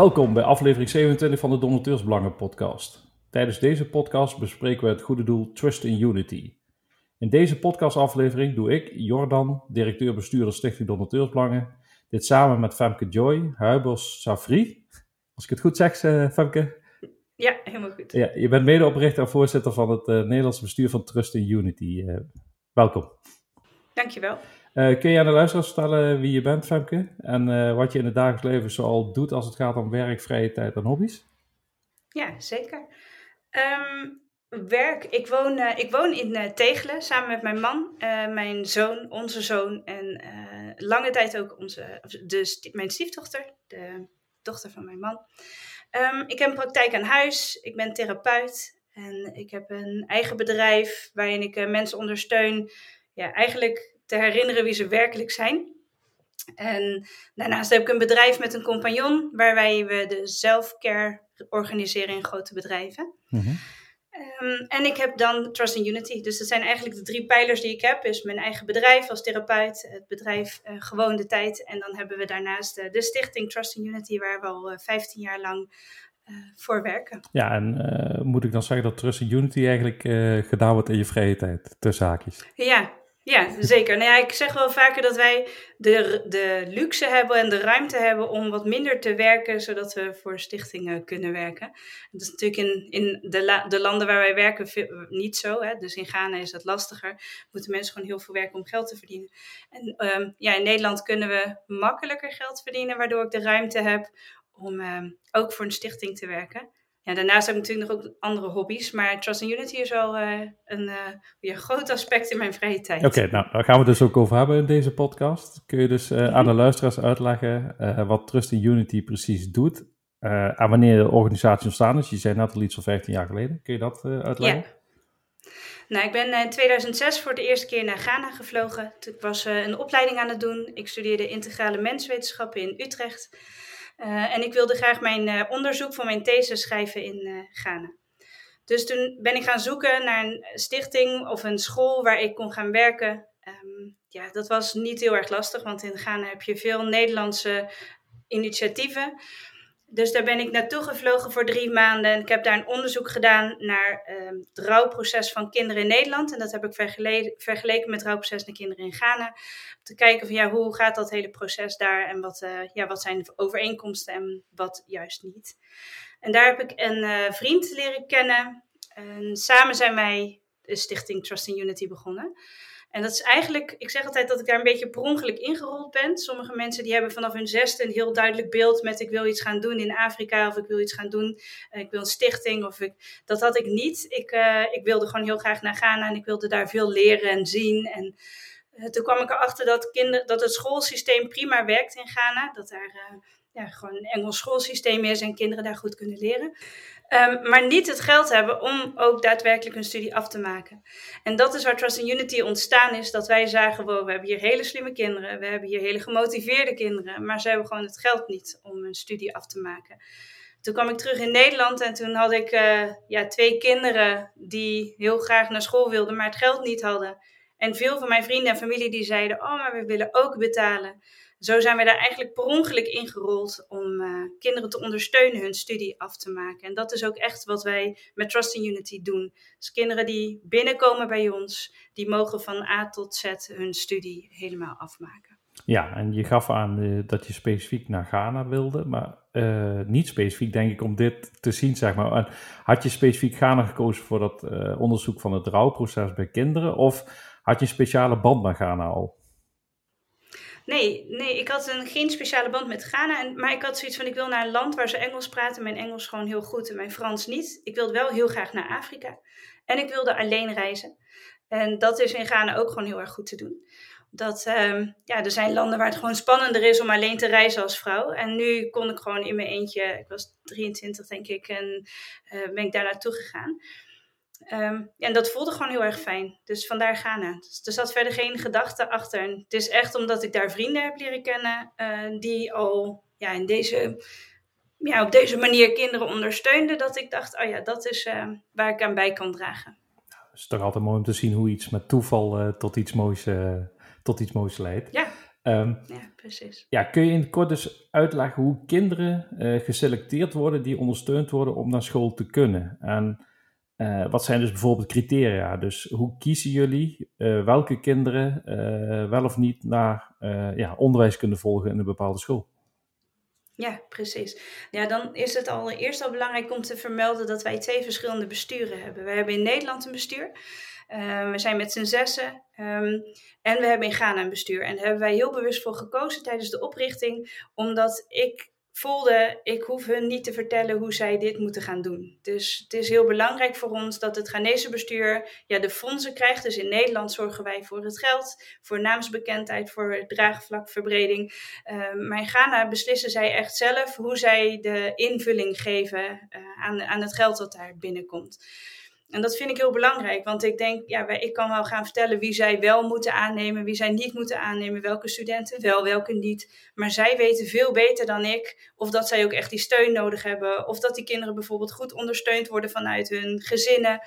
Welkom bij aflevering 27 van de Donateursbelangen podcast. Tijdens deze podcast bespreken we het goede doel Trust in Unity. In deze podcastaflevering doe ik, Jordan, directeur-bestuurder Stichting Donateursbelangen, dit samen met Femke Joy, Huibers Safri. Als ik het goed zeg, eh, Femke? Ja, helemaal goed. Ja, je bent medeoprichter en voorzitter van het uh, Nederlandse bestuur van Trust in Unity. Uh, welkom. Dankjewel. Uh, kun je aan de luisteraars vertellen wie je bent, Femke? En uh, wat je in het dagelijks leven zoal doet als het gaat om werk, vrije tijd en hobby's? Ja, zeker. Um, werk, ik woon, uh, ik woon in Tegelen samen met mijn man, mijn zoon, onze zoon en lange tijd ook onze, de, mijn stiefdochter, de dochter van mijn man. Um, ik heb een praktijk aan huis, ik ben therapeut en ik heb een eigen bedrijf waarin ik mensen ondersteun. Ja, eigenlijk te herinneren wie ze werkelijk zijn. En daarnaast heb ik een bedrijf met een compagnon, waarbij we de self-care organiseren in grote bedrijven. Mm -hmm. um, en ik heb dan Trust in Unity. Dus dat zijn eigenlijk de drie pijlers die ik heb. Is mijn eigen bedrijf als therapeut, het bedrijf uh, Gewoon de Tijd. En dan hebben we daarnaast uh, de stichting Trust in Unity, waar we al uh, 15 jaar lang voor werken. Ja, en moet ik dan zeggen dat Trust in Unity eigenlijk gedaan wordt in je vrije tijd, tussen haakjes? Ja, ja, zeker. Nou ja, ik zeg wel vaker dat wij de, de luxe hebben en de ruimte hebben om wat minder te werken, zodat we voor stichtingen kunnen werken. Dat is natuurlijk in, in de, de landen waar wij werken niet zo. Hè? Dus in Ghana is dat lastiger. Moeten mensen gewoon heel veel werken om geld te verdienen. En um, ja, in Nederland kunnen we makkelijker geld verdienen, waardoor ik de ruimte heb om um, ook voor een stichting te werken. Ja, daarnaast heb ik natuurlijk nog ook andere hobby's, maar Trust in Unity is wel uh, een uh, ja, groot aspect in mijn vrije tijd. Oké, okay, nou, daar gaan we het dus ook over hebben in deze podcast. Kun je dus uh, mm -hmm. aan de luisteraars uitleggen wat Trust in Unity precies doet en wanneer de organisatie ontstaan is? Je zei net al iets van 15 jaar geleden. Kun je dat uitleggen? Ja. Nou, ik ben in 2006 voor de eerste keer naar Ghana gevlogen. Ik was een opleiding aan het doen. Ik studeerde integrale menswetenschappen in Utrecht. Uh, en ik wilde graag mijn uh, onderzoek voor mijn thesis schrijven in uh, Ghana. Dus toen ben ik gaan zoeken naar een stichting of een school waar ik kon gaan werken. Um, ja, dat was niet heel erg lastig, want in Ghana heb je veel Nederlandse initiatieven. Dus daar ben ik naartoe gevlogen voor drie maanden. En ik heb daar een onderzoek gedaan naar um, het rouwproces van kinderen in Nederland. En dat heb ik vergele vergeleken met het rouwproces naar kinderen in Ghana. Om te kijken van ja, hoe gaat dat hele proces daar en wat, uh, ja, wat zijn de overeenkomsten en wat juist niet. En daar heb ik een uh, vriend leren kennen. En samen zijn wij de stichting Trust in Unity begonnen. En dat is eigenlijk, ik zeg altijd dat ik daar een beetje per ongeluk ingerold ben. Sommige mensen die hebben vanaf hun zesde een heel duidelijk beeld met ik wil iets gaan doen in Afrika of ik wil iets gaan doen, ik wil een stichting of ik, dat had ik niet. Ik, uh, ik wilde gewoon heel graag naar Ghana en ik wilde daar veel leren en zien. En uh, toen kwam ik erachter dat, kinder, dat het schoolsysteem prima werkt in Ghana, dat daar ja, gewoon een Engels schoolsysteem is en kinderen daar goed kunnen leren. Um, maar niet het geld hebben om ook daadwerkelijk een studie af te maken. En dat is waar Trust in Unity ontstaan is, dat wij zagen, we hebben hier hele slimme kinderen, we hebben hier hele gemotiveerde kinderen, maar ze hebben gewoon het geld niet om een studie af te maken. Toen kwam ik terug in Nederland en toen had ik uh, ja, twee kinderen die heel graag naar school wilden, maar het geld niet hadden. En veel van mijn vrienden en familie die zeiden, oh, maar we willen ook betalen zo zijn we daar eigenlijk per ongeluk ingerold om uh, kinderen te ondersteunen hun studie af te maken. En dat is ook echt wat wij met Trust in Unity doen. Dus kinderen die binnenkomen bij ons, die mogen van A tot Z hun studie helemaal afmaken. Ja, en je gaf aan uh, dat je specifiek naar Ghana wilde, maar uh, niet specifiek denk ik om dit te zien, zeg maar. Had je specifiek Ghana gekozen voor dat onderzoek van het rouwproces bij kinderen of had je een speciale band naar Ghana al? Nee, nee, ik had een, geen speciale band met Ghana. En, maar ik had zoiets van, ik wil naar een land waar ze Engels praten. Mijn Engels gewoon heel goed en mijn Frans niet. Ik wilde wel heel graag naar Afrika. En ik wilde alleen reizen. En dat is in Ghana ook gewoon heel erg goed te doen. Dat, um, ja, er zijn landen waar het gewoon spannender is om alleen te reizen als vrouw. En nu kon ik gewoon in mijn eentje, ik was 23 denk ik, en uh, ben ik daar naartoe gegaan. Um, en dat voelde gewoon heel erg fijn. Dus vandaar Ghana. Dus er zat verder geen gedachte achter. En het is echt omdat ik daar vrienden heb leren kennen uh, die al ja, in deze, ja, op deze manier kinderen ondersteunden. Dat ik dacht, oh ja, dat is uh, waar ik aan bij kan dragen. Het is toch altijd mooi om te zien hoe iets met toeval uh, tot, iets moois, tot iets moois leidt. Ja. Um, ja, precies. Ja, kun je in het kort dus uitleggen hoe kinderen geselecteerd worden die ondersteund worden om naar school te kunnen? En uh, wat zijn dus bijvoorbeeld criteria? Dus hoe kiezen jullie uh, welke kinderen wel of niet naar ja, onderwijs kunnen volgen in een bepaalde school? Ja, precies. Ja, dan is het al eerst al belangrijk om te vermelden dat wij twee verschillende besturen hebben. We hebben in Nederland een bestuur. We zijn met z'n zessen. Um, en we hebben in Ghana een bestuur. En daar hebben wij heel bewust voor gekozen tijdens de oprichting. Omdat ik voelde, ik hoef hun niet te vertellen hoe zij dit moeten gaan doen. Dus het is heel belangrijk voor ons dat het Ghanese bestuur ja, de fondsen krijgt. Dus in Nederland zorgen wij voor het geld, voor naamsbekendheid, voor draagvlakverbreding. Uh, maar in Ghana beslissen zij echt zelf hoe zij de invulling geven uh, aan, aan het geld dat daar binnenkomt. En dat vind ik heel belangrijk, want ik denk, ja, ik kan wel gaan vertellen wie zij wel moeten aannemen, wie zij niet moeten aannemen, welke studenten wel, welke niet. Maar zij weten veel beter dan ik of dat zij ook echt die steun nodig hebben, of dat die kinderen bijvoorbeeld goed ondersteund worden vanuit hun gezinnen.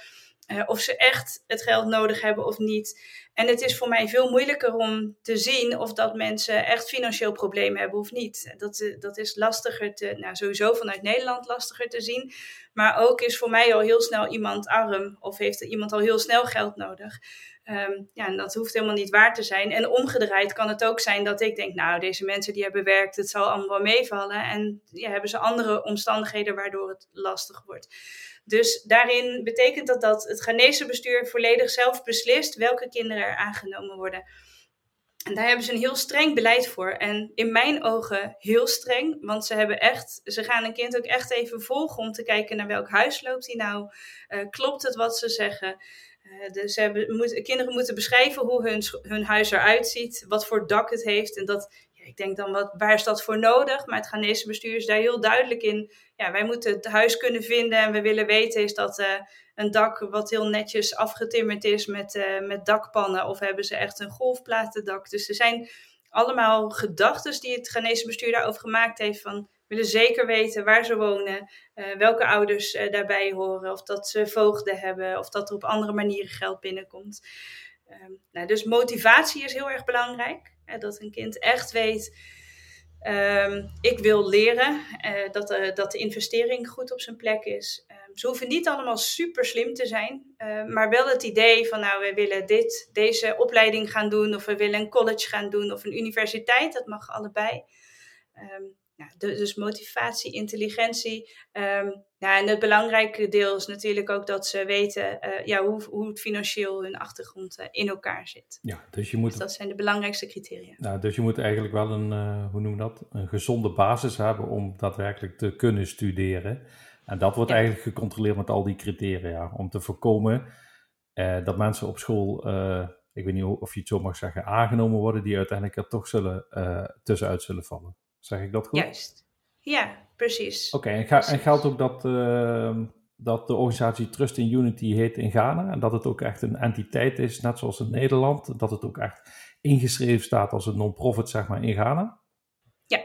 Uh, of ze echt het geld nodig hebben of niet. En het is voor mij veel moeilijker om te zien of dat mensen echt financieel problemen hebben of niet. Dat, eh, dat is lastiger te, nou sowieso vanuit Nederland lastiger te zien. Maar ook is voor mij al heel snel iemand arm of heeft iemand al heel snel geld nodig. Um, ja, en dat hoeft helemaal niet waar te zijn. En omgedraaid kan het ook zijn dat ik denk, nou, deze mensen die hebben werkt, het zal allemaal meevallen. En ja, hebben ze andere omstandigheden waardoor het lastig wordt. Dus daarin betekent dat dat het Ghanese bestuur volledig zelf beslist welke kinderen er aangenomen worden. En daar hebben ze een heel streng beleid voor. En in mijn ogen heel streng, want ze hebben echt, ze gaan een kind ook echt even volgen om te kijken naar welk huis loopt hij nou. Uh, klopt het wat ze zeggen? Uh, dus kinderen moeten beschrijven hoe hun, hun huis eruit ziet, wat voor dak het heeft. En dat, ik denk dan, wat, waar is dat voor nodig? Maar het Ghanese bestuur is daar heel duidelijk in. Ja, wij moeten het huis kunnen vinden en we willen weten, is dat uh, een dak wat heel netjes afgetimmerd is met, uh, met dakpannen of hebben ze echt een golfplatendak? Dus er zijn allemaal gedachten die het Ghanese bestuur daarover gemaakt heeft van willen zeker weten waar ze wonen, uh, welke ouders daarbij horen, of dat ze voogden hebben, of dat er op andere manieren geld binnenkomt. Um, nou, dus motivatie is heel erg belangrijk. Hè, dat een kind echt weet, um, ik wil leren, uh, dat, de, dat de investering goed op zijn plek is. Um, ze hoeven niet allemaal super slim te zijn, maar wel het idee van nou, we willen dit, deze opleiding gaan doen, of we willen een college gaan doen, of een universiteit, dat mag allebei. Um, nou, dus motivatie, intelligentie. Um, ja, en het belangrijke deel is natuurlijk ook dat ze weten uh, ja, hoe, hoe het financieel hun achtergrond uh, in elkaar zit. Ja, dus, je moet, dus dat zijn de belangrijkste criteria. Nou, dus je moet eigenlijk wel een, uh, hoe noem dat, een gezonde basis hebben om daadwerkelijk te kunnen studeren. En dat wordt ja. eigenlijk gecontroleerd met al die criteria. Om te voorkomen dat mensen op school, ik weet niet of je het zo mag zeggen, aangenomen worden, die uiteindelijk er toch zullen, tussenuit zullen vallen. Zeg ik dat goed? Juist. Ja, precies. Oké, okay, en, en, geldt ook dat, uh, dat de organisatie Trust in Unity heet in Ghana en dat het ook echt een entiteit is, net zoals in Nederland, dat het ook echt ingeschreven staat als een non-profit, zeg maar, in Ghana? Ja,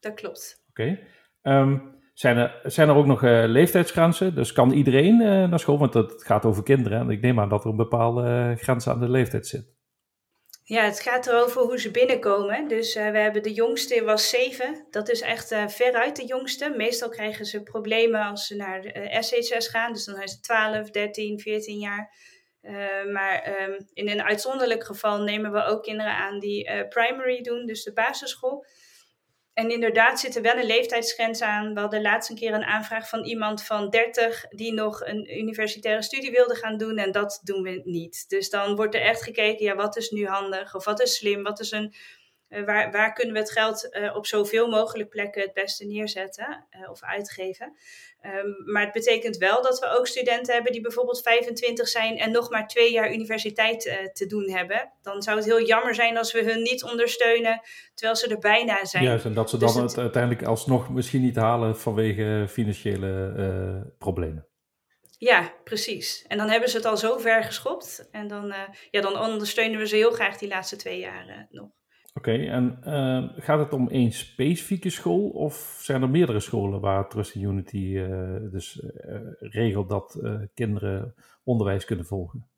dat klopt. Oké. Okay. Um, ehm, zijn, er, zijn er ook nog uh, leeftijdsgrenzen? Dus kan iedereen uh, naar school? Want het gaat over kinderen en ik neem aan dat er een bepaalde uh, grens aan de leeftijd zit. Ja, het gaat erover hoe ze binnenkomen. Dus uh, we hebben de jongste was zeven. Dat is echt uh, veruit de jongste. Meestal krijgen ze problemen als ze naar uh, SHS gaan. Dus dan zijn ze 12, 13, 14 jaar. maar um, in een uitzonderlijk geval nemen we ook kinderen aan die primary doen, dus de basisschool. En inderdaad zit er wel een leeftijdsgrens aan. We hadden laatst een keer een aanvraag van iemand van 30 die nog een universitaire studie wilde gaan doen. En dat doen we niet. Dus dan wordt er echt gekeken, ja, wat is nu handig? Of wat is slim? Wat is een uh, waar, waar kunnen we het geld uh, op zoveel mogelijk plekken het beste neerzetten uh, of uitgeven? Um, maar het betekent wel dat we ook studenten hebben die bijvoorbeeld 25 zijn en nog maar twee jaar universiteit te doen hebben. Dan zou het heel jammer zijn als we hun niet ondersteunen terwijl ze er bijna zijn. Juist, en dat ze dus dan het uiteindelijk alsnog misschien niet halen vanwege financiële problemen. Ja, precies. En dan hebben ze het al zo ver geschopt. En dan, ja, dan ondersteunen we ze heel graag die laatste twee jaar nog. Oké, en uh, gaat het om één specifieke school of zijn er meerdere scholen waar Trust Unity uh, dus uh, regelt dat kinderen onderwijs kunnen volgen?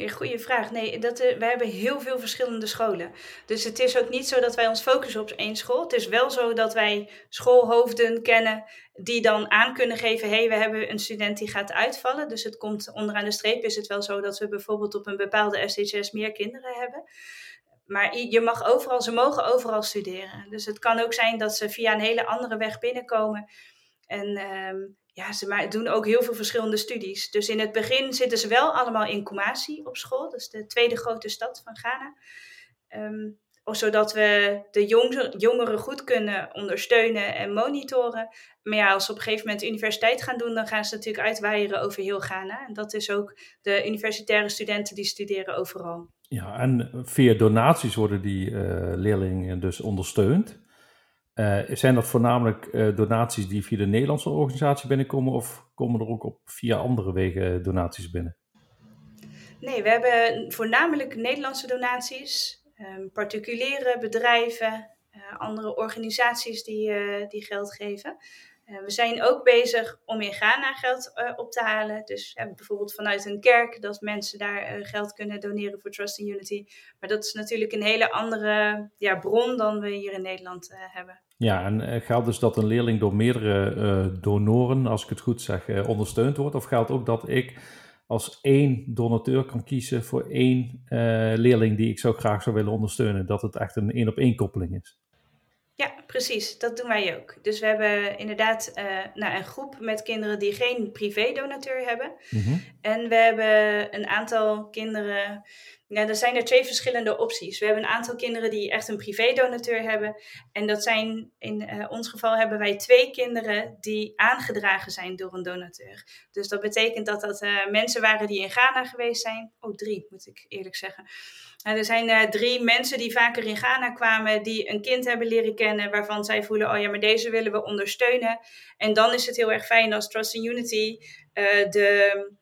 Een goede vraag. Nee, dat, we hebben heel veel verschillende scholen. Dus het is ook niet zo dat wij ons focussen op één school. Het is wel zo dat wij schoolhoofden kennen die dan aan kunnen geven: hé, hey, we hebben een student die gaat uitvallen. Dus het komt onderaan de streep is het wel zo dat we bijvoorbeeld op een bepaalde SHS meer kinderen hebben. Maar je mag overal, ze mogen overal studeren. Dus het kan ook zijn dat ze via een hele andere weg binnenkomen. En ehm, ja, ze doen ook heel veel verschillende studies. Dus in het begin zitten ze wel allemaal in Kumasi op school. Dat is de tweede grote stad van Ghana. Um, zodat we de jongeren goed kunnen ondersteunen en monitoren. Maar ja, als ze op een gegeven moment universiteit gaan doen, dan gaan ze natuurlijk uitwaaieren over heel Ghana. En dat is ook de universitaire studenten die studeren overal. Ja, en via donaties worden die uh, leerlingen dus ondersteund. Uh, zijn dat voornamelijk uh, donaties die via de Nederlandse organisatie binnenkomen of komen er ook op via andere wegen donaties binnen? Nee, we hebben voornamelijk Nederlandse donaties, um, particuliere bedrijven, andere organisaties die, die geld geven. Eh, we zijn ook bezig om in Ghana geld uh, op te halen. Dus bijvoorbeeld vanuit een kerk, dat mensen daar uh, geld kunnen doneren voor Trust in Unity. Maar dat is natuurlijk een hele andere ja, bron dan we hier in Nederland hebben. Ja, en geldt dus dat een leerling door meerdere donoren, als ik het goed zeg, ondersteund wordt? Of geldt ook dat ik als één donateur kan kiezen voor één leerling die ik zo graag zou willen ondersteunen? Dat het echt een één-op-één koppeling is? Ja, precies. Dat doen wij ook. Dus we hebben inderdaad uh, nou, een groep met kinderen die geen privé-donateur hebben. Mhm. En we hebben een aantal kinderen. Ja, er zijn er twee verschillende opties. We hebben een aantal kinderen die echt een privé-donateur hebben. En dat zijn, in uh, ons geval hebben wij twee kinderen die aangedragen zijn door een donateur. Dus dat betekent dat dat uh, mensen waren die in Ghana geweest zijn. Oh, drie moet ik eerlijk zeggen. Nou, er zijn uh, drie mensen die vaker in Ghana kwamen, die een kind hebben leren kennen, waarvan zij voelen, oh ja, maar deze willen we ondersteunen. En dan is het heel erg fijn als Trust in Unity de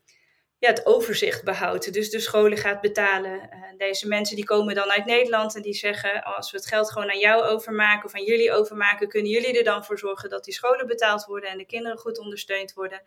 ja, het overzicht behoudt. Dus de scholen gaat betalen. Uh, deze mensen die komen dan uit Nederland en die zeggen: als we het geld gewoon aan jou overmaken of aan jullie overmaken, kunnen jullie er dan voor zorgen dat die scholen betaald worden en de kinderen goed ondersteund worden.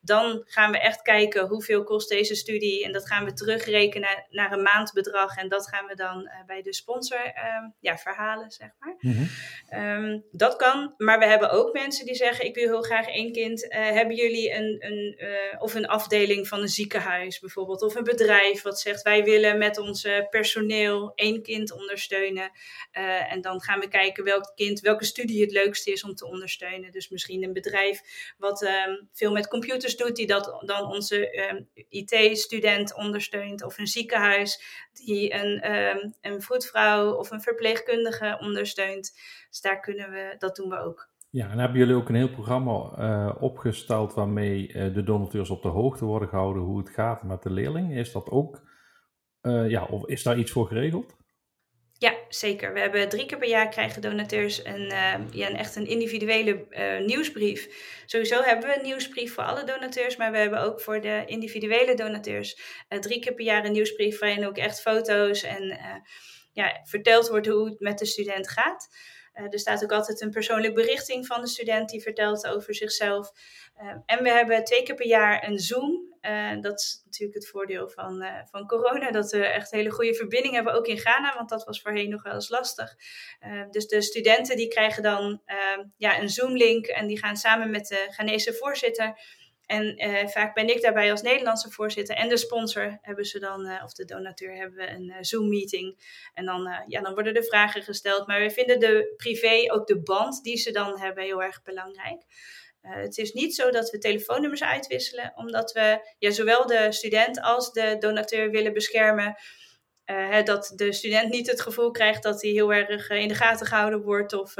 Dan gaan we echt kijken hoeveel kost deze studie en dat gaan we terugrekenen naar een maandbedrag en dat gaan we dan uh, bij de sponsor uh, ja, verhalen, zeg maar. Mm um, dat kan, maar we hebben ook mensen die zeggen: ik wil heel graag één kind. Eh, hebben jullie een, een of een afdeling van een zieke bijvoorbeeld, of een bedrijf wat zegt wij willen met ons personeel één kind ondersteunen. Uh, en dan gaan we kijken welk kind, welke studie het leukste is om te ondersteunen. Dus misschien een bedrijf wat um, veel met computers doet, die dat dan onze um, IT-student ondersteunt, of een ziekenhuis die een, um, een voetvrouw of een verpleegkundige ondersteunt. Dus daar kunnen we, dat doen we ook. Ja, en hebben jullie ook een heel programma uh, opgesteld waarmee uh, de donateurs op de hoogte worden gehouden hoe het gaat met de leerling? Is dat ook, uh, ja, of is daar iets voor geregeld? Ja, zeker. We hebben drie keer per jaar krijgen donateurs een, ja, een echt een individuele nieuwsbrief. Sowieso hebben we een nieuwsbrief voor alle donateurs, maar we hebben ook voor de individuele donateurs drie keer per jaar een nieuwsbrief waarin ook echt foto's en ja, verteld wordt hoe het met de student gaat. Uh, er staat ook altijd een persoonlijke berichting van de student die vertelt over zichzelf. Uh, en we hebben twee keer per jaar een Zoom. Uh, dat is natuurlijk het voordeel van, van corona, dat we echt hele goede verbinding hebben, ook in Ghana, want dat was voorheen nog wel eens lastig. dus de studenten die krijgen dan ja, een Zoom-link en die gaan samen met de Ghanese voorzitter en uh, vaak ben ik daarbij als Nederlandse voorzitter en de sponsor hebben ze dan, uh, of de donateur, hebben we een uh, Zoom-meeting. En dan, ja, dan worden er vragen gesteld. Maar we vinden de privé, ook de band die ze dan hebben, heel erg belangrijk. het is niet zo dat we telefoonnummers uitwisselen, omdat we ja, zowel de student als de donateur willen beschermen. Dat de student niet het gevoel krijgt dat hij heel erg in de gaten gehouden wordt of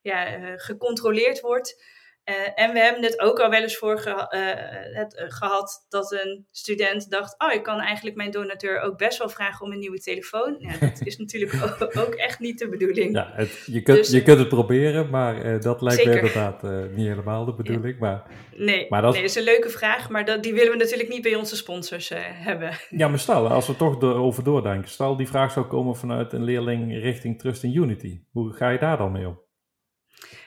ja, gecontroleerd wordt. Uh, en we hebben het ook al wel eens voor uh, het, uh, gehad dat een student dacht: Oh, ik kan eigenlijk mijn donateur ook best wel vragen om een nieuwe telefoon. Ja, dat is natuurlijk ook, ook, echt niet de bedoeling. Ja, het, je, kunt, dus, je kunt het proberen, maar dat lijkt me inderdaad niet helemaal de bedoeling. Ja. Maar, nee, maar dat... nee, is een leuke vraag, maar dat, die willen we natuurlijk niet bij onze sponsors hebben. Ja, maar stel, als we toch erover doordenken, stel die vraag zou komen vanuit een leerling richting Trust in Unity. Hoe ga je daar dan mee om?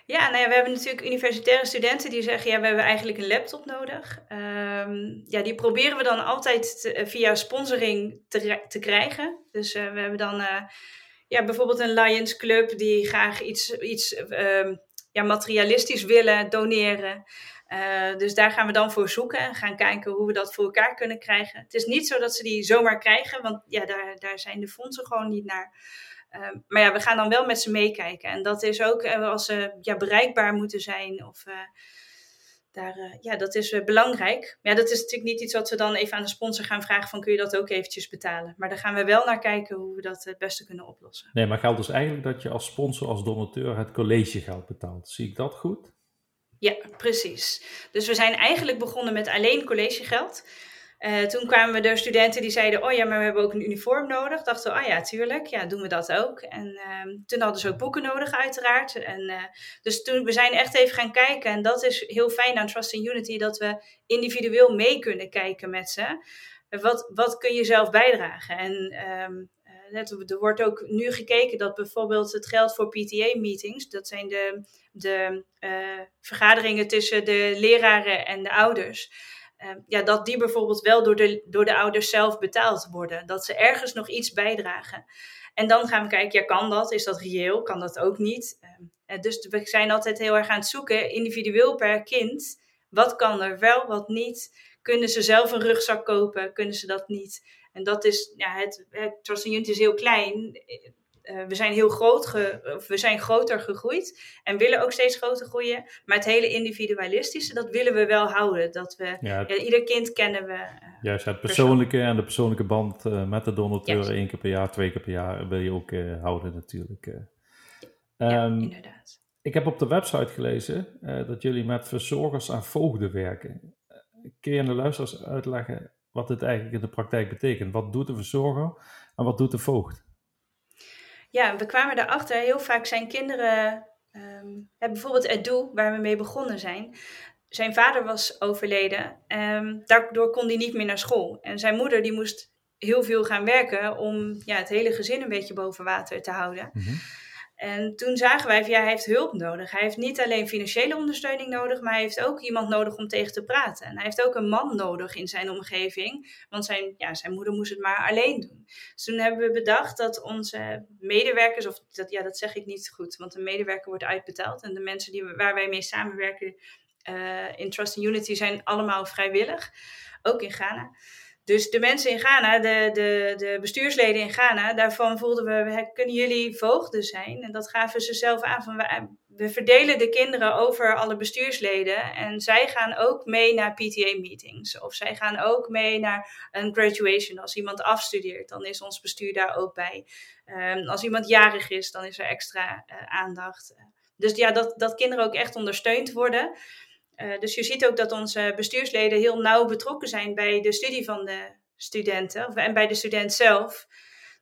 Ja, nou ja, we hebben natuurlijk universitaire studenten die zeggen, ja, we hebben eigenlijk een laptop nodig. Um, ja, die proberen we dan altijd te, via sponsoring te, te krijgen. Dus uh, we hebben dan uh, ja, bijvoorbeeld een Lions Club die graag iets, iets um, ja, materialistisch willen doneren. Dus daar gaan we dan voor zoeken en gaan kijken hoe we dat voor elkaar kunnen krijgen. Het is niet zo dat ze die zomaar krijgen, want ja, daar, daar zijn de fondsen gewoon niet naar. Uh, maar ja, we gaan dan wel met ze meekijken. En dat is ook uh, als ze ja, bereikbaar moeten zijn. Of, daar, ja, dat is belangrijk. Maar ja, dat is natuurlijk niet iets wat we dan even aan de sponsor gaan vragen van kun je dat ook eventjes betalen. Maar daar gaan we wel naar kijken hoe we dat het beste kunnen oplossen. Nee, maar geldt dus eigenlijk dat je als sponsor, als donateur het collegegeld betaalt. Zie ik dat goed? Ja, precies. Dus we zijn eigenlijk begonnen met alleen collegegeld. Uh, toen kwamen we er studenten die zeiden: Oh ja, maar we hebben ook een uniform nodig. Dachten we: Oh ja, tuurlijk, ja, doen we dat ook. En uh, toen hadden ze ook boeken nodig, uiteraard. En, uh, dus toen we zijn echt even gaan kijken. En dat is heel fijn aan Trust in Unity, dat we individueel mee kunnen kijken met ze. Wat, wat kun je zelf bijdragen? En um, er wordt ook nu gekeken dat bijvoorbeeld het geld voor PTA-meetings, dat zijn de, de vergaderingen tussen de leraren en de ouders, ja, dat die bijvoorbeeld wel door de, door de ouders zelf betaald worden. Dat ze ergens nog iets bijdragen. En dan gaan we kijken, ja, kan dat? Is dat reëel? Kan dat ook niet? Uh, dus we zijn altijd heel erg aan het zoeken, individueel per kind. Wat kan er wel, wat niet? Kunnen ze zelf een rugzak kopen? Kunnen ze dat niet? En dat is, ja, het, het is heel klein. Uh, we zijn heel groot, ge, we zijn groter gegroeid en willen ook steeds groter groeien. Maar het hele individualistische, dat willen we wel houden. Dat we, ja, ja, ieder kind kennen we. Uh, juist, het persoonlijke en de persoonlijke band uh, met de donateur yes. één keer per jaar, twee keer per jaar wil je ook houden natuurlijk. ja, um, inderdaad. Ik heb op de website gelezen dat jullie met verzorgers aan voogden werken. Kun je aan de luisteraars uitleggen wat dit eigenlijk in de praktijk betekent. Wat doet de verzorger en wat doet de voogd? Ja, we kwamen erachter, heel vaak zijn kinderen, um, bijvoorbeeld Edu, waar we mee begonnen zijn. Zijn vader was overleden, um, daardoor kon hij niet meer naar school. En zijn moeder die moest heel veel gaan werken om ja, het hele gezin een beetje boven water te houden. -hmm. En toen zagen wij ja, hij heeft hulp nodig. Hij heeft niet alleen financiële ondersteuning nodig, maar hij heeft ook iemand nodig om tegen te praten. En hij heeft ook een man nodig in zijn omgeving, want zijn, ja, zijn moeder moest het maar alleen doen. Dus toen hebben we bedacht dat onze medewerkers, of dat, ja, dat zeg ik niet goed, want een medewerker wordt uitbetaald. En de mensen die, waar wij mee samenwerken uh, in Trust and Unity zijn allemaal vrijwillig, ook in Ghana. Dus de mensen in Ghana, de, de, de bestuursleden in Ghana, daarvan voelden we, kunnen jullie voogden zijn? En dat gaven ze zelf aan. Van, we, verdelen de kinderen over alle bestuursleden. En zij gaan ook mee naar PTA-meetings. Of zij gaan ook mee naar een graduation. Als iemand afstudeert, dan is ons bestuur daar ook bij. Um, als iemand jarig is, dan is er extra uh, aandacht. Dus ja, dat, dat kinderen ook echt ondersteund worden. Uh, dus je ziet ook dat onze bestuursleden heel nauw betrokken zijn bij de studie van de studenten en bij de student zelf.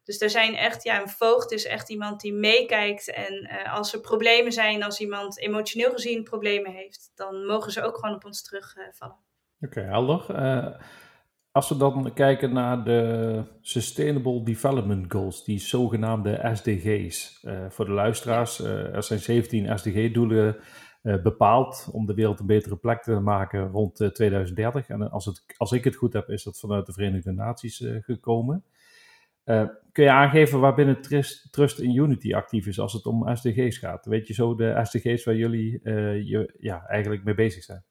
Dus er zijn echt, ja, een voogd is echt iemand die meekijkt. En uh, als er problemen zijn, als iemand emotioneel gezien problemen heeft, dan mogen ze ook gewoon op ons terugvallen. Uh, Oké, helder. Als we dan kijken naar de Sustainable Development Goals, die zogenaamde SDG's. voor de luisteraars, er zijn 17 SDG-doelen bepaald om de wereld een betere plek te maken rond uh, 2030. En als, het, als ik het goed heb, is dat vanuit de Verenigde Naties uh, gekomen. kun je aangeven waarbinnen Trust, Trust in Unity actief is als het om SDG's gaat? Weet je zo de SDG's waar jullie je, ja, eigenlijk mee bezig zijn?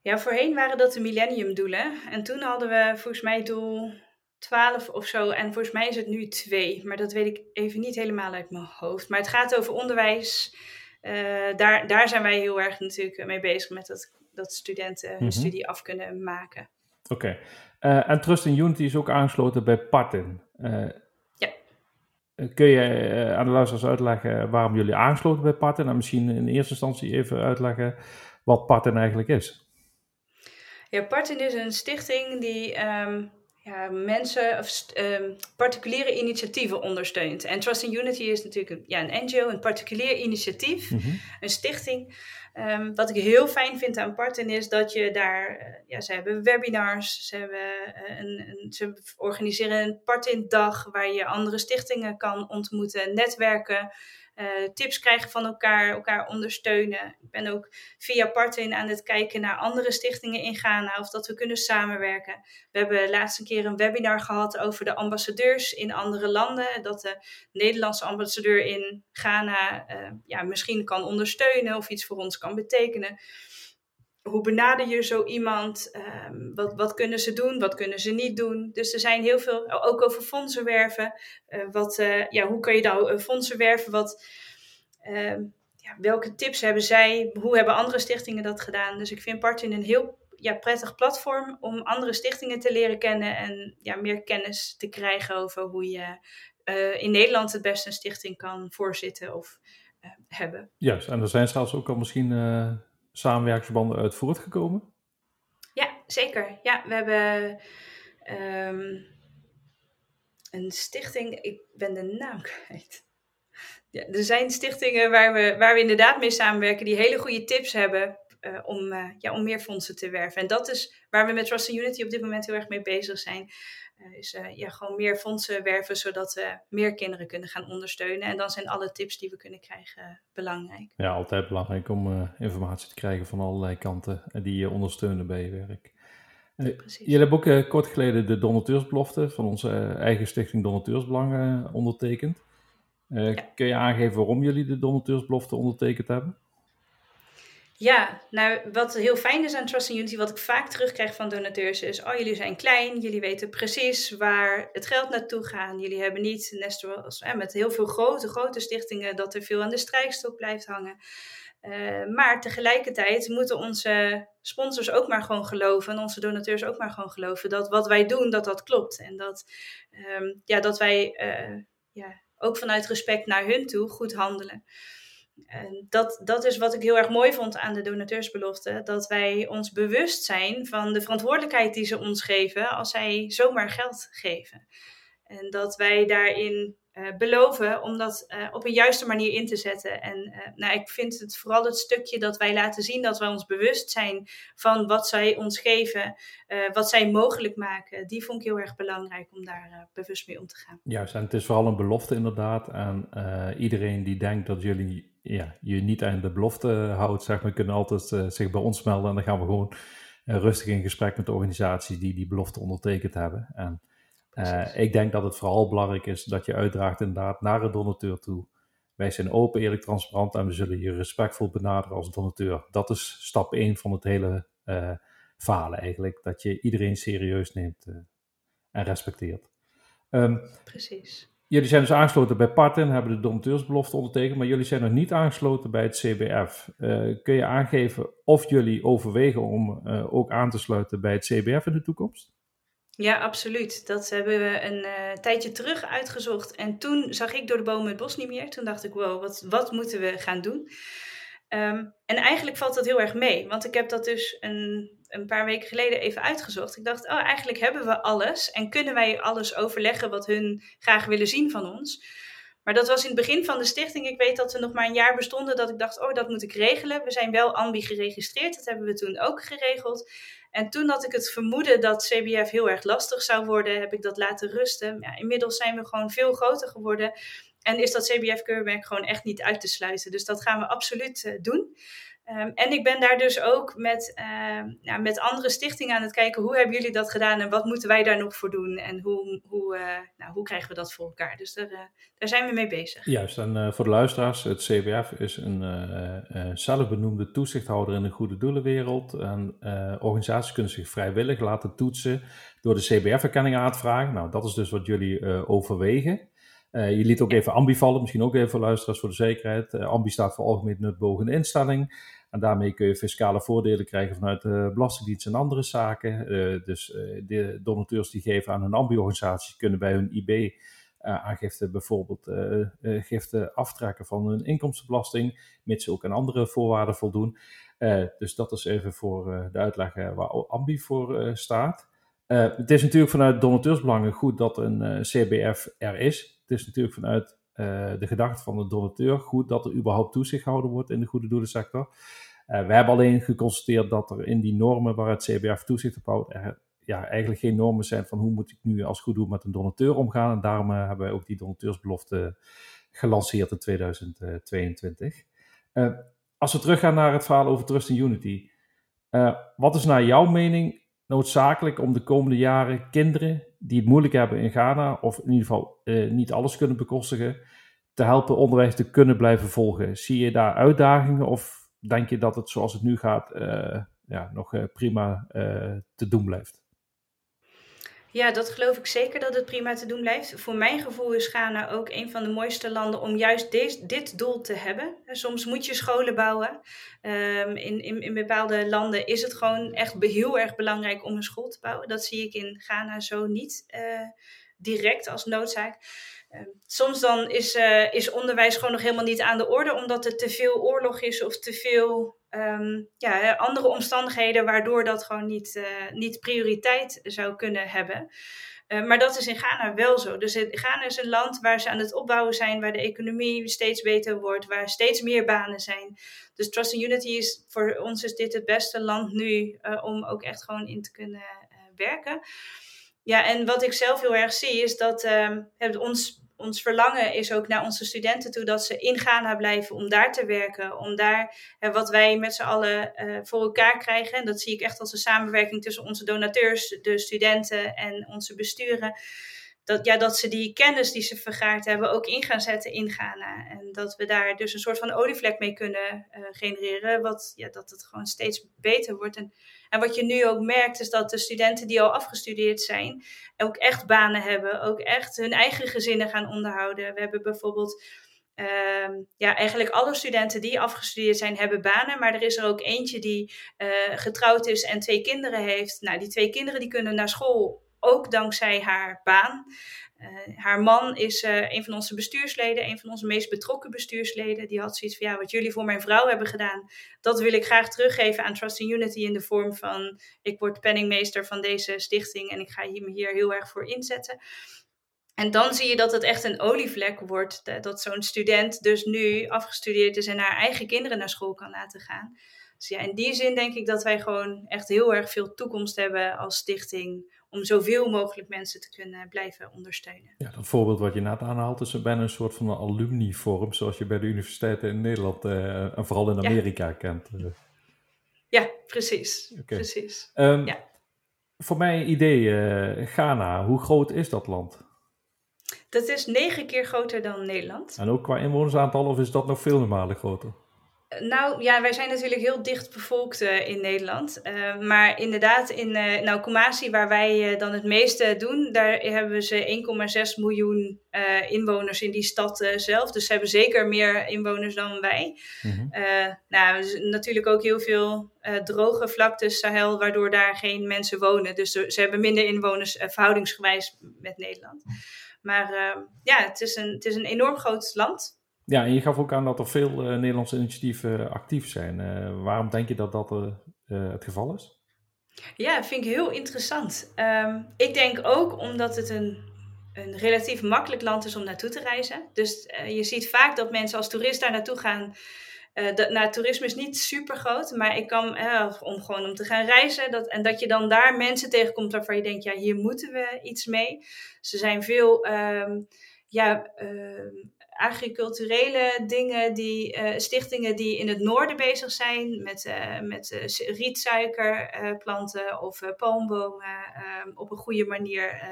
Ja, voorheen waren dat de millenniumdoelen. En toen hadden we volgens mij doel 12 of zo. En volgens mij is het nu 2. Maar dat weet ik even niet helemaal uit mijn hoofd. Maar het gaat over onderwijs uh, daar, daar zijn wij heel erg natuurlijk mee bezig met dat, dat studenten hun mm -hmm. studie af kunnen maken. Oké. Okay. Uh, en Trust in Unity is ook aangesloten bij Partin. Uh, ja. Kun je aan de luisteraars uitleggen waarom jullie aangesloten bij Partin? En misschien in eerste instantie even uitleggen wat Partin eigenlijk is. Ja, Partin is een stichting die um, ja, mensen of um, particuliere initiatieven ondersteunt. En Trust in Unity is natuurlijk een, ja, een NGO, een particulier initiatief, mm -hmm. een stichting. Um, wat ik heel fijn vind aan Parten is dat je daar, uh, ja, ze hebben webinars, ze, hebben, uh, een, een, ze organiseren een Partin-dag waar je andere stichtingen kan ontmoeten, netwerken. Tips krijgen van elkaar, elkaar ondersteunen. Ik ben ook via Partin aan het kijken naar andere stichtingen in Ghana of dat we kunnen samenwerken. We hebben laatst een keer een webinar gehad over de ambassadeurs in andere landen. Dat de Nederlandse ambassadeur in Ghana ja, misschien kan ondersteunen of iets voor ons kan betekenen hoe benader je zo iemand? Ehm, wat, wat kunnen ze doen? Wat kunnen ze niet doen? Dus er zijn heel veel, ook over fondsen werven. Uh, wat, uh, ja, hoe kan je nou fondsen werven? Wat, ehm, ja, welke tips hebben zij? Hoe hebben andere stichtingen dat gedaan? Dus ik vind Partin een heel ja, prettig platform om andere stichtingen te leren kennen en ja, meer kennis te krijgen over hoe je in Nederland het beste een stichting kan voorzitten of hebben. Juist, en er zijn zelfs ook al misschien samenwerkingsverbanden uit voortgekomen? Ja, zeker. Ja, we hebben um, een stichting, ik ben de naam kwijt. Ja, er zijn stichtingen waar we, waar we inderdaad mee samenwerken die hele goede tips hebben uh, om, uh, ja, om meer fondsen te werven. En dat is waar we met Trust Unity op dit moment heel erg mee bezig zijn. Uh, is ja, gewoon meer fondsen werven, zodat we meer kinderen kunnen gaan ondersteunen. En dan zijn alle tips die we kunnen krijgen belangrijk. Ja, altijd belangrijk om informatie te krijgen van allerlei kanten die je ondersteunen bij je werk. jullie hebben ook kort geleden de donateursbelofte van onze eigen stichting Donateursbelangen ondertekend. Ja. Kun je aangeven waarom jullie de donateursbelofte ondertekend hebben? Ja, nou wat heel fijn is aan Trust Unity, wat ik vaak terugkrijg van donateurs, is: Oh, jullie zijn klein, jullie weten precies waar het geld naartoe gaat. Jullie hebben niet, net zoals eh, met heel veel grote, grote stichtingen, dat er veel aan de strijkstok blijft hangen. Uh, maar tegelijkertijd moeten onze sponsors ook maar gewoon geloven en onze donateurs ook maar gewoon geloven dat wat wij doen, dat dat klopt. En dat, um, ja, dat wij uh, ja, ook vanuit respect naar hun toe goed handelen. En dat, dat is wat ik heel erg mooi vond aan de donateursbelofte. Dat wij ons bewust zijn van de verantwoordelijkheid die ze ons geven als zij zomaar geld geven. En dat wij daarin uh, beloven om dat uh, op een juiste manier in te zetten. En uh, nou, ik vind het vooral het stukje dat wij laten zien dat wij ons bewust zijn van wat zij ons geven, wat zij mogelijk maken. Die vond ik heel erg belangrijk om daar bewust mee om te gaan. Juist, en het is vooral een belofte inderdaad aan iedereen die denkt dat jullie ja, je niet aan de belofte houdt, zeg maar, kunnen altijd uh, zich bij ons melden. En dan gaan we gewoon uh, rustig in gesprek met de organisaties die die belofte ondertekend hebben. En uh, ik denk dat het vooral belangrijk is dat je uitdraagt inderdaad naar een donateur toe. Wij zijn open, eerlijk, transparant en we zullen je respectvol benaderen als donateur. Dat is stap 1 van het hele falen eigenlijk. Dat je iedereen serieus neemt en respecteert. Um, Precies. Jullie zijn dus aangesloten bij Partin, hebben de donateursbelofte ondertekend, maar jullie zijn nog niet aangesloten bij het CBF. Uh, kun je aangeven of jullie overwegen om uh, ook aan te sluiten bij het CBF in de toekomst? Ja, absoluut. Dat hebben we een uh, tijdje terug uitgezocht. En toen zag ik door de bomen het bos niet meer. Toen dacht ik, wow, wat, wat moeten we gaan doen? Um, en eigenlijk valt dat heel erg mee. Want ik heb dat dus een een paar weken geleden even uitgezocht. Ik dacht, oh, eigenlijk hebben we alles en kunnen wij alles overleggen wat hun graag willen zien van ons. Maar dat was in het begin van de stichting. Ik weet dat we nog maar een jaar bestonden dat ik dacht, oh, dat moet ik regelen. We zijn wel ambi geregistreerd, dat hebben we toen ook geregeld. En toen had ik het vermoeden dat CBF heel erg lastig zou worden, heb ik dat laten rusten. Ja, inmiddels zijn we gewoon veel groter geworden. En is dat CBF-keurmerk gewoon echt niet uit te sluiten. Dus dat gaan we absoluut uh, doen. Um, en ik ben daar dus ook met, uh, ja, met andere stichtingen aan het kijken hoe hebben jullie dat gedaan en wat moeten wij daar nog voor doen en hoe, hoe, uh, nou, hoe krijgen we dat voor elkaar. Dus daar, uh, daar zijn we mee bezig. Juist, en eh, voor de luisteraars, het CBF is een zelfbenoemde toezichthouder in de goede doelenwereld. En organisaties kunnen zich vrijwillig laten toetsen door de CBF-erkenning aan te vragen. Nou, dat is dus wat jullie overwegen. Je liet ook even ambi vallen, misschien ook even voor luisteraars voor de zekerheid. ambi staat voor algemeen nutbogende instelling. En daarmee kun je fiscale voordelen krijgen vanuit de Belastingdienst en andere zaken. Dus de donateurs die geven aan een ambi-organisatie kunnen bij hun IB-aangifte uh, bijvoorbeeld giften aftrekken van hun inkomstenbelasting, mits ze ook aan andere voorwaarden voldoen. dus dat is even voor de uitleg waar ambi voor staat. het is natuurlijk vanuit donateursbelangen goed dat een CBF er is. Het is natuurlijk vanuit de gedachte van de donateur goed dat er überhaupt toezicht gehouden wordt in de goede doelensector. Uh, we hebben alleen geconstateerd dat er in die normen waar het CBF toezicht op houdt, er ja, eigenlijk geen normen zijn van hoe moet ik nu als goed doen met een donateur omgaan. En daarom uh, hebben wij ook die donateursbelofte gelanceerd in 2022. als we teruggaan naar het verhaal over Trust in Unity. wat is naar jouw mening noodzakelijk om de komende jaren kinderen die het moeilijk hebben in Ghana, of in ieder geval niet alles kunnen bekostigen, te helpen onderwijs te kunnen blijven volgen? Zie je daar uitdagingen of denk je dat het zoals het nu gaat ja, nog prima te doen blijft? Ja, dat geloof ik zeker dat het prima te doen blijft. Voor mijn gevoel is Ghana ook een van de mooiste landen om juist dit doel te hebben. Soms moet je scholen bouwen. Um, in, in, in bepaalde landen is het gewoon echt heel erg belangrijk om een school te bouwen. Dat zie ik in Ghana zo niet uh, direct als noodzaak. Ehm, soms dan is, uh, is onderwijs gewoon nog helemaal niet aan de orde, omdat er te veel oorlog is of te veel um, ja, andere omstandigheden waardoor dat gewoon niet, uh, niet prioriteit zou kunnen hebben. Uh, maar dat is in Ghana wel zo. Dus Ghana is een land waar ze aan het opbouwen zijn, waar de economie steeds beter wordt, waar steeds meer banen zijn. Dus Trust and Unity is voor ons is dit het beste land nu uh, om ook echt gewoon in te kunnen werken. Ja, en wat ik zelf heel erg zie is dat uh, ons ons verlangen is ook naar onze studenten toe dat ze in Ghana blijven om daar te werken. Om daar uh, wat wij met z'n allen uh, voor elkaar krijgen. En dat zie ik echt als een samenwerking tussen onze donateurs, de studenten en onze besturen. Dat, ja, dat ze die kennis die ze vergaard hebben ook in gaan zetten in Ghana. En dat we daar dus een soort van olievlek mee kunnen uh, genereren. Wat, ja, dat het gewoon steeds beter wordt. En en wat je nu ook merkt, is dat de studenten die al afgestudeerd zijn, ook echt banen hebben, ook echt hun eigen gezinnen gaan onderhouden. We hebben bijvoorbeeld. Uh, ja, eigenlijk alle studenten die afgestudeerd zijn, hebben banen. Maar er is er ook eentje die uh, getrouwd is en twee kinderen heeft. Nou, die twee kinderen die kunnen naar school ook dankzij haar baan. Uh, haar man is uh, een van onze bestuursleden, een van onze meest betrokken bestuursleden. Die had zoiets van, ja, wat jullie voor mijn vrouw hebben gedaan, dat wil ik graag teruggeven aan Trust Unity in de vorm van, ik word penningmeester van deze stichting en ik ga me hier heel erg voor inzetten. En dan zie je dat het echt een olievlek wordt, dat zo'n student dus nu afgestudeerd is en haar eigen kinderen naar school kan laten gaan. Dus ja, in die zin denk ik dat wij gewoon echt heel erg veel toekomst hebben als stichting om zoveel mogelijk mensen te kunnen blijven ondersteunen. Ja, dat voorbeeld wat je net aanhaalt is bijna een soort van een alumni-vorm, zoals je bij de universiteiten in Nederland uh, en vooral in Amerika ja. kent. Ja, precies. Okay. precies. Um, ja. Voor mijn idee, uh, Ghana, hoe groot is dat land? Dat is negen keer groter dan Nederland. En ook qua inwonersaantal, of is dat nog veel malen groter? Nou ja, wij zijn natuurlijk heel dicht bevolkt uh, in Nederland. Uh, maar inderdaad, in uh, nou, Kumasi, waar wij dan het meeste doen, daar hebben ze 1,6 miljoen inwoners in die stad zelf. Dus ze hebben zeker meer inwoners dan wij. Mm-hmm. nou, natuurlijk ook heel veel droge vlaktes, Sahel, waardoor daar geen mensen wonen. Dus ze hebben minder inwoners verhoudingsgewijs met Nederland. Maar ja, het is, een, het is een enorm groot land. Ja, en je gaf ook aan dat er veel uh, Nederlandse initiatieven actief zijn. Uh, waarom denk je dat dat uh, het geval is? Ja, vind ik heel interessant. Um, ik denk ook omdat het een, een relatief makkelijk land is om naartoe te reizen. Dus je ziet vaak dat mensen als toerist daar naartoe gaan. Dat, nou, toerisme is niet super groot, maar ik kan om gewoon om te gaan reizen. Dat, en dat je dan daar mensen tegenkomt waarvan je denkt, ja, hier moeten we iets mee. Ze zijn veel um, ja, uh, agriculturele dingen, die, uh, stichtingen die in het noorden bezig zijn met, uh, met uh, rietsuikerplanten of palmbomen ehm, op een goede manier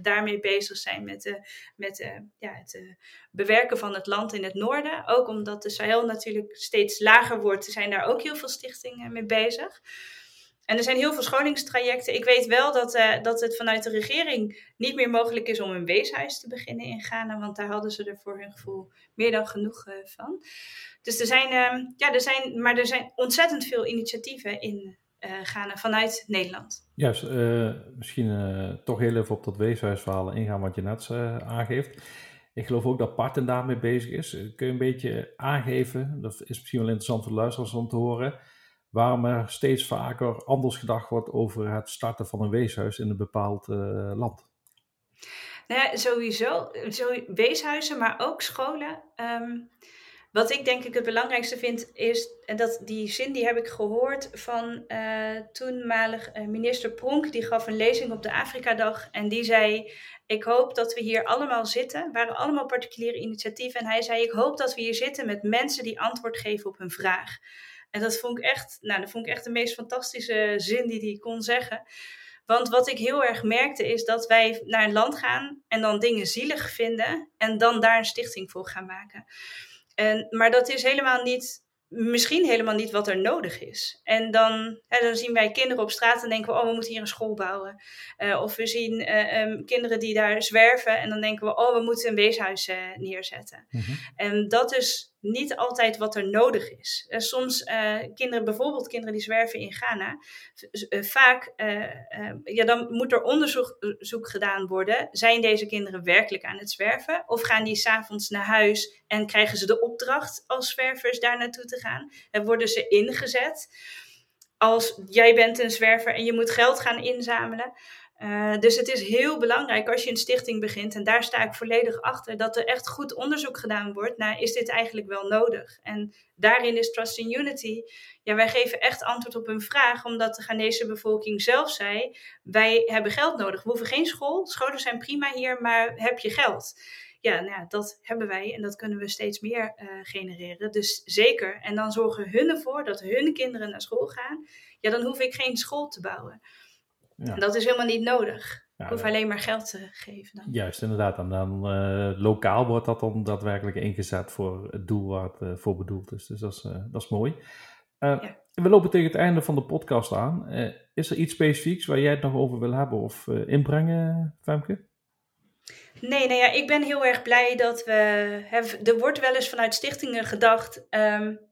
daarmee bezig zijn met, met ja, het bewerken van het land in het noorden. Ook omdat de Sahel natuurlijk steeds lager wordt, zijn daar ook heel veel stichtingen mee bezig. En er zijn heel veel scholingstrajecten. Ik weet wel dat, uh, dat het vanuit de regering niet meer mogelijk is om een weeshuis te beginnen in Ghana, want daar hadden ze er voor hun gevoel meer dan genoeg uh, van. Dus er zijn, uh, ja, er zijn, maar er zijn ontzettend veel initiatieven in uh, Ghana vanuit Nederland. Juist, misschien toch heel even op dat weeshuisverhaal ingaan wat je net aangeeft. Ik geloof ook dat Parten daarmee bezig is. Kun je een beetje aangeven, dat is misschien wel interessant voor de luisteraars om te horen waarom er steeds vaker anders gedacht wordt over het starten van een weeshuis in een bepaald uh, land. Nou ja, sowieso, weeshuizen, maar ook scholen. Um, wat ik denk ik het belangrijkste vind is, en dat die zin die heb ik gehoord van uh, toenmalig uh, minister Pronk, die gaf een lezing op de Afrikadag en die zei, ik hoop dat we hier allemaal zitten. Het waren allemaal particuliere initiatieven. En hij zei, ik hoop dat we hier zitten met mensen die antwoord geven op hun vraag. En dat vond ik echt, nou, dat vond ik echt de meest fantastische zin die hij kon zeggen. Want wat ik heel erg merkte is dat wij naar een land gaan en dan dingen zielig vinden en dan daar een stichting voor gaan maken. En, maar dat is helemaal niet misschien helemaal niet wat er nodig is. En dan, hè, dan zien wij kinderen op straat en denken we, oh, we moeten hier een school bouwen. Uh, of we zien uh, um, kinderen die daar zwerven en dan denken we, oh, we moeten een weeshuis uh, neerzetten. Mm -hmm. En dat is niet altijd wat er nodig is. Uh, soms uh, kinderen, bijvoorbeeld kinderen die zwerven in Ghana, uh, vaak, ja, dan moet er onderzoek gedaan worden. Zijn deze kinderen werkelijk aan het zwerven? Of gaan die s'avonds naar huis en krijgen ze de opdracht als zwervers daar naartoe te gaan? En worden ze ingezet? Als jij bent een zwerver en je moet geld gaan inzamelen, uh, dus het is heel belangrijk als je een stichting begint, en daar sta ik volledig achter, dat er echt goed onderzoek gedaan wordt naar is dit eigenlijk wel nodig? En daarin is Trust in Unity, ja, wij geven echt antwoord op hun vraag, omdat de Ghanese bevolking zelf zei, wij hebben geld nodig. We hoeven geen school, scholen zijn prima hier, maar heb je geld? Ja, nou ja, dat hebben wij en dat kunnen we steeds meer uh, genereren. Dus zeker. En dan zorgen hun ervoor dat hun kinderen naar school gaan. Ja, dan hoef ik geen school te bouwen. Ja. Dat is helemaal niet nodig. Ja, ik hoef alleen maar geld te geven. Dan. Juist, inderdaad. En dan uh, lokaal wordt dat dan daadwerkelijk ingezet voor het doel waar het uh, voor bedoeld is. Dus dat is, uh, dat is mooi. Ja. We lopen tegen het einde van de podcast aan. is er iets specifieks waar jij het nog over wil hebben of inbrengen, Femke? Nee, nou ja, ik ben heel erg blij dat we. Er wordt wel eens vanuit stichtingen gedacht. Um,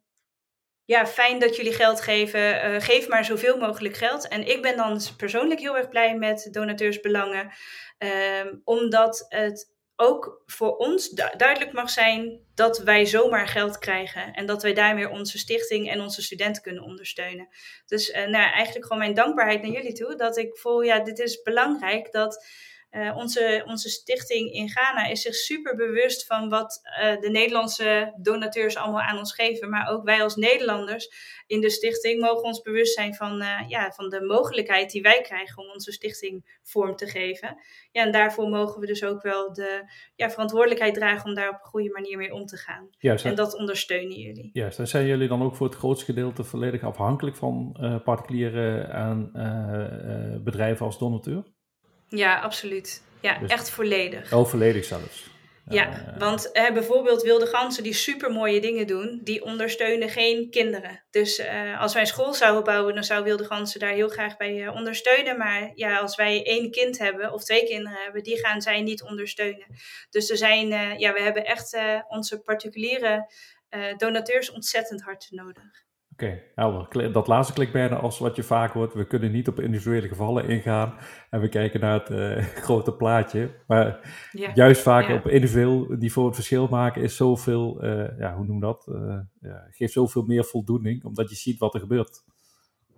ja, fijn dat jullie geld geven. Uh, geef maar zoveel mogelijk geld. En ik ben dan persoonlijk heel erg blij met donateursbelangen. Um, omdat het ook voor ons du duidelijk mag zijn dat wij zomaar geld krijgen. En dat wij daarmee onze stichting en onze studenten kunnen ondersteunen. Dus uh, nou, eigenlijk gewoon mijn dankbaarheid naar jullie toe. Dat ik voel, ja, dit is belangrijk dat uh, onze, onze stichting in Ghana is zich super bewust van wat uh, de Nederlandse donateurs allemaal aan ons geven. Maar ook wij als Nederlanders in de stichting mogen ons bewust zijn van, uh, ja, van de mogelijkheid die wij krijgen om onze stichting vorm te geven. Ja, en daarvoor mogen we dus ook wel de ja, verantwoordelijkheid dragen om daar op een goede manier mee om te gaan. Juist, en dat ondersteunen jullie. Juist, en zijn jullie dan ook voor het grootste gedeelte volledig afhankelijk van particulieren en bedrijven als donateur? Ja, absoluut. Ja, dus echt volledig. Oh, volledig zelfs. Ja, uh, want eh, bijvoorbeeld wilde ganzen die super mooie dingen doen, die ondersteunen geen kinderen. Dus uh, als wij een school zouden bouwen, dan zou wilde ganzen daar heel graag bij uh, ondersteunen. Maar ja, als wij één kind hebben of twee kinderen hebben, die gaan zij niet ondersteunen. Dus er zijn, ja, we hebben echt onze particuliere donateurs ontzettend hard nodig. Oké, okay, Dat laatste klinkt bijna als wat je vaak hoort. We kunnen niet op individuele gevallen ingaan en we kijken naar het uh, grote plaatje. Maar juist vaak op individueel niveau het verschil maken is zoveel, uh, ja, hoe noem dat? Uh, ja, geeft zoveel meer voldoening, omdat je ziet wat er gebeurt.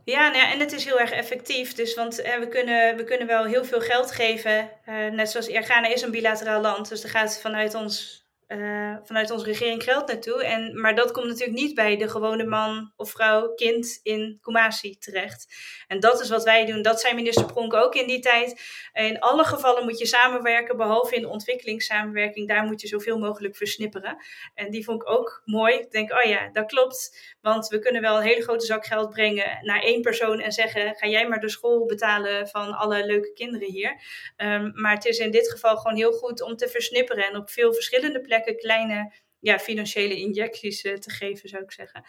Ja, nou ja, en het is heel erg effectief. Dus, want we, kunnen, we kunnen wel heel veel geld geven. net zoals Ghana is een bilateraal land. Dus er gaat vanuit ons uh, vanuit onze regering geld naartoe. En, maar dat komt natuurlijk niet bij de gewone man of vrouw, kind in Kumasi terecht. En dat is wat wij doen. Dat zei minister Pronk ook in die tijd. In alle gevallen moet je samenwerken, behalve in de ontwikkelingssamenwerking. Daar moet je zoveel mogelijk versnipperen. En die vond ik ook mooi. Ik denk, oh ja, dat klopt. Want we kunnen wel een hele grote zak geld brengen naar één persoon en zeggen: ga jij maar de school betalen van alle leuke kinderen hier. Um, maar het is in dit geval gewoon heel goed om te versnipperen en op veel verschillende plekken kleine ja, financiële injecties uh, te geven, zou ik zeggen.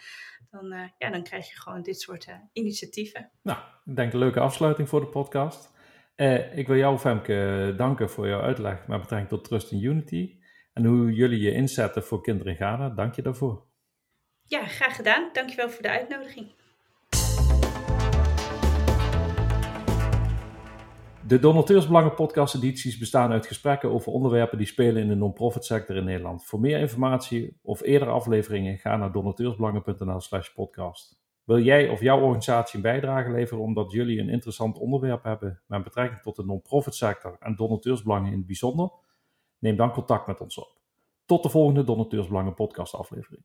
Dan, uh, ja, dan krijg je gewoon dit soort uh, initiatieven. Nou, ik denk een leuke afsluiting voor de podcast. ik wil jou, Femke, danken voor jouw uitleg met betrekking tot Trust in Unity. En hoe jullie je inzetten voor kinderen in Ghana. Dank je daarvoor. Ja, graag gedaan. Dankjewel voor de uitnodiging. De Donateursbelangen podcast edities bestaan uit gesprekken over onderwerpen die spelen in de non-profit sector in Nederland. Voor meer informatie of eerdere afleveringen ga naar donateursbelangen.nl slash podcast. Wil jij of jouw organisatie een bijdrage leveren omdat jullie een interessant onderwerp hebben met betrekking tot de non-profit sector en donateursbelangen in het bijzonder? Neem dan contact met ons op. Tot de volgende Donateursbelangen podcast aflevering.